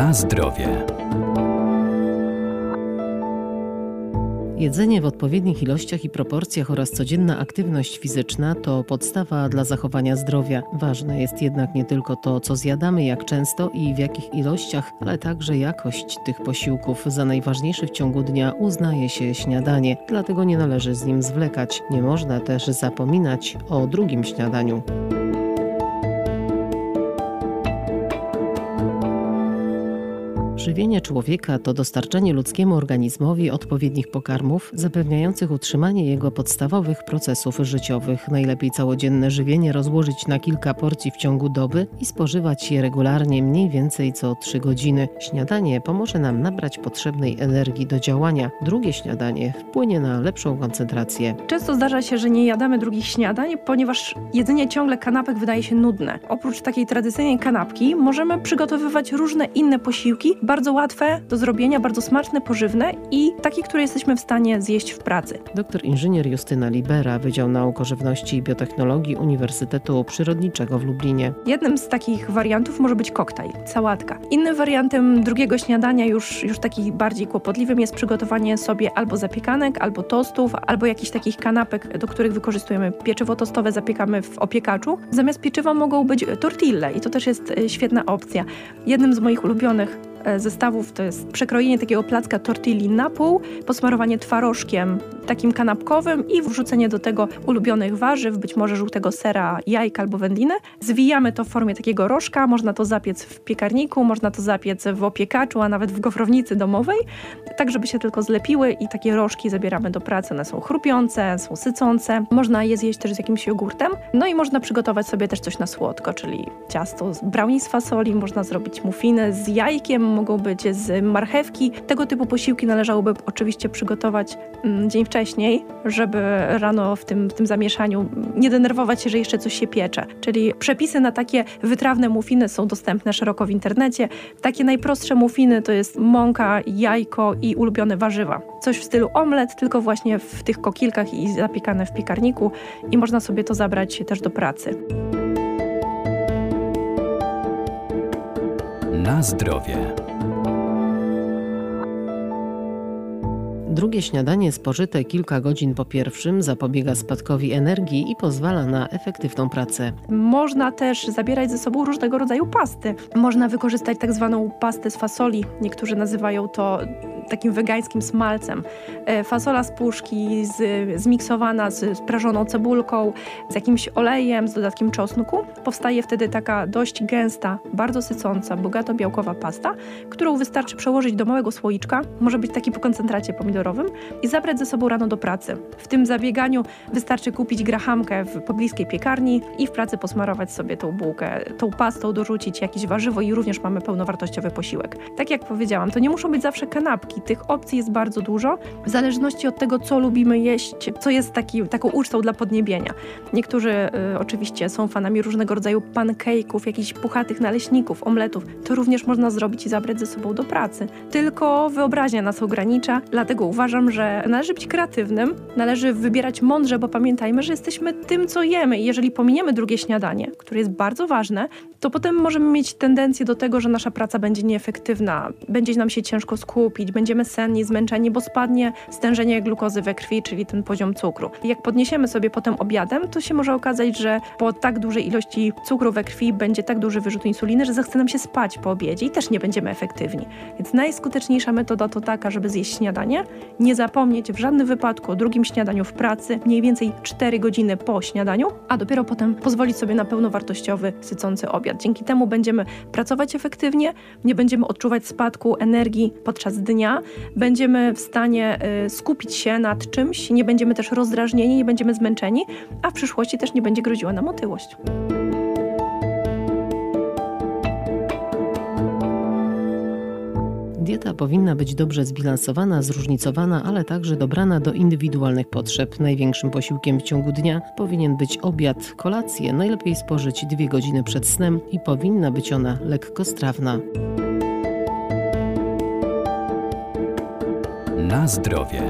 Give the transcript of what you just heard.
Na zdrowie. Jedzenie w odpowiednich ilościach i proporcjach oraz codzienna aktywność fizyczna to podstawa dla zachowania zdrowia. Ważne jest jednak nie tylko to, co zjadamy, jak często i w jakich ilościach, ale także jakość tych posiłków. Za najważniejszy w ciągu dnia uznaje się śniadanie, dlatego nie należy z nim zwlekać. Nie można też zapominać o drugim śniadaniu. Żywienie człowieka to dostarczenie ludzkiemu organizmowi odpowiednich pokarmów, zapewniających utrzymanie jego podstawowych procesów życiowych. Najlepiej całodzienne żywienie rozłożyć na kilka porcji w ciągu doby i spożywać je regularnie mniej więcej co 3 godziny. Śniadanie pomoże nam nabrać potrzebnej energii do działania. Drugie śniadanie wpłynie na lepszą koncentrację. Często zdarza się, że nie jadamy drugich śniadań, ponieważ jedzenie ciągle kanapek wydaje się nudne. Oprócz takiej tradycyjnej kanapki możemy przygotowywać różne inne posiłki, bardzo łatwe do zrobienia, bardzo smaczne, pożywne i takie, które jesteśmy w stanie zjeść w pracy. Doktor inżynier Justyna Libera, Wydział Nauk o Żywności i Biotechnologii Uniwersytetu Przyrodniczego w Lublinie. Jednym z takich wariantów może być koktajl, sałatka. Innym wariantem drugiego śniadania, już, już taki bardziej kłopotliwym, jest przygotowanie sobie albo zapiekanek, albo tostów, albo jakichś takich kanapek, do których wykorzystujemy pieczywo tostowe, zapiekamy w opiekaczu. Zamiast pieczywa mogą być tortille i to też jest e, świetna opcja. Jednym z moich ulubionych zestawów to jest przekrojenie takiego placka tortilli na pół, posmarowanie twarożkiem takim kanapkowym i wrzucenie do tego ulubionych warzyw, być może żółtego sera, jajka albo wędlinę. Zwijamy to w formie takiego rożka, można to zapiec w piekarniku, można to zapiec w opiekaczu, a nawet w gofrownicy domowej, tak żeby się tylko zlepiły i takie rożki zabieramy do pracy. One są chrupiące, są sycące. Można je zjeść też z jakimś jogurtem. No i można przygotować sobie też coś na słodko, czyli ciasto z brownie z fasoli, można zrobić muffiny z jajkiem, mogą być z marchewki. Tego typu posiłki należałoby oczywiście przygotować mm, dzień wcześniej, żeby rano w tym, w tym zamieszaniu nie denerwować się, że jeszcze coś się piecze. Czyli przepisy na takie wytrawne muffiny są dostępne szeroko w internecie. Takie najprostsze muffiny to jest mąka, jajko i ulubione warzywa. Coś w stylu omlet, tylko właśnie w tych kokilkach i zapiekane w piekarniku i można sobie to zabrać też do pracy. Na zdrowie. Drugie śniadanie spożyte kilka godzin po pierwszym zapobiega spadkowi energii i pozwala na efektywną pracę. Można też zabierać ze sobą różnego rodzaju pasty. Można wykorzystać tak zwaną pastę z fasoli. Niektórzy nazywają to takim wegańskim smalcem. E, fasola z puszki z, zmiksowana z prażoną cebulką, z jakimś olejem, z dodatkiem czosnku. Powstaje wtedy taka dość gęsta, bardzo sycąca, bogato białkowa pasta, którą wystarczy przełożyć do małego słoiczka, może być taki po koncentracie pomidorowym i zabrać ze sobą rano do pracy. W tym zabieganiu wystarczy kupić grachamkę w pobliskiej piekarni i w pracy posmarować sobie tą bułkę, tą pastą dorzucić jakieś warzywo i również mamy pełnowartościowy posiłek. Tak jak powiedziałam, to nie muszą być zawsze kanapki, tych opcji jest bardzo dużo, w zależności od tego, co lubimy jeść, co jest taki, taką ucztą dla podniebienia. Niektórzy y, oczywiście są fanami różnego rodzaju pancake'ów, jakichś puchatych naleśników, omletów. To również można zrobić i zabrać ze sobą do pracy. Tylko wyobraźnia nas ogranicza, dlatego uważam, że należy być kreatywnym, należy wybierać mądrze, bo pamiętajmy, że jesteśmy tym, co jemy i jeżeli pominiemy drugie śniadanie, które jest bardzo ważne, to potem możemy mieć tendencję do tego, że nasza praca będzie nieefektywna, będzie nam się ciężko skupić, będzie będziemy senni, zmęczeni, bo spadnie stężenie glukozy we krwi, czyli ten poziom cukru. Jak podniesiemy sobie potem obiadem, to się może okazać, że po tak dużej ilości cukru we krwi będzie tak duży wyrzut insuliny, że zachce nam się spać po obiedzie i też nie będziemy efektywni. Więc najskuteczniejsza metoda to taka, żeby zjeść śniadanie, nie zapomnieć w żadnym wypadku o drugim śniadaniu w pracy, mniej więcej 4 godziny po śniadaniu, a dopiero potem pozwolić sobie na pełnowartościowy, sycący obiad. Dzięki temu będziemy pracować efektywnie, nie będziemy odczuwać spadku energii podczas dnia, będziemy w stanie y, skupić się nad czymś, nie będziemy też rozdrażnieni, nie będziemy zmęczeni, a w przyszłości też nie będzie groziła nam otyłość. Dieta powinna być dobrze zbilansowana, zróżnicowana, ale także dobrana do indywidualnych potrzeb. Największym posiłkiem w ciągu dnia powinien być obiad, kolację, najlepiej spożyć dwie godziny przed snem i powinna być ona lekkostrawna. Na zdrowie.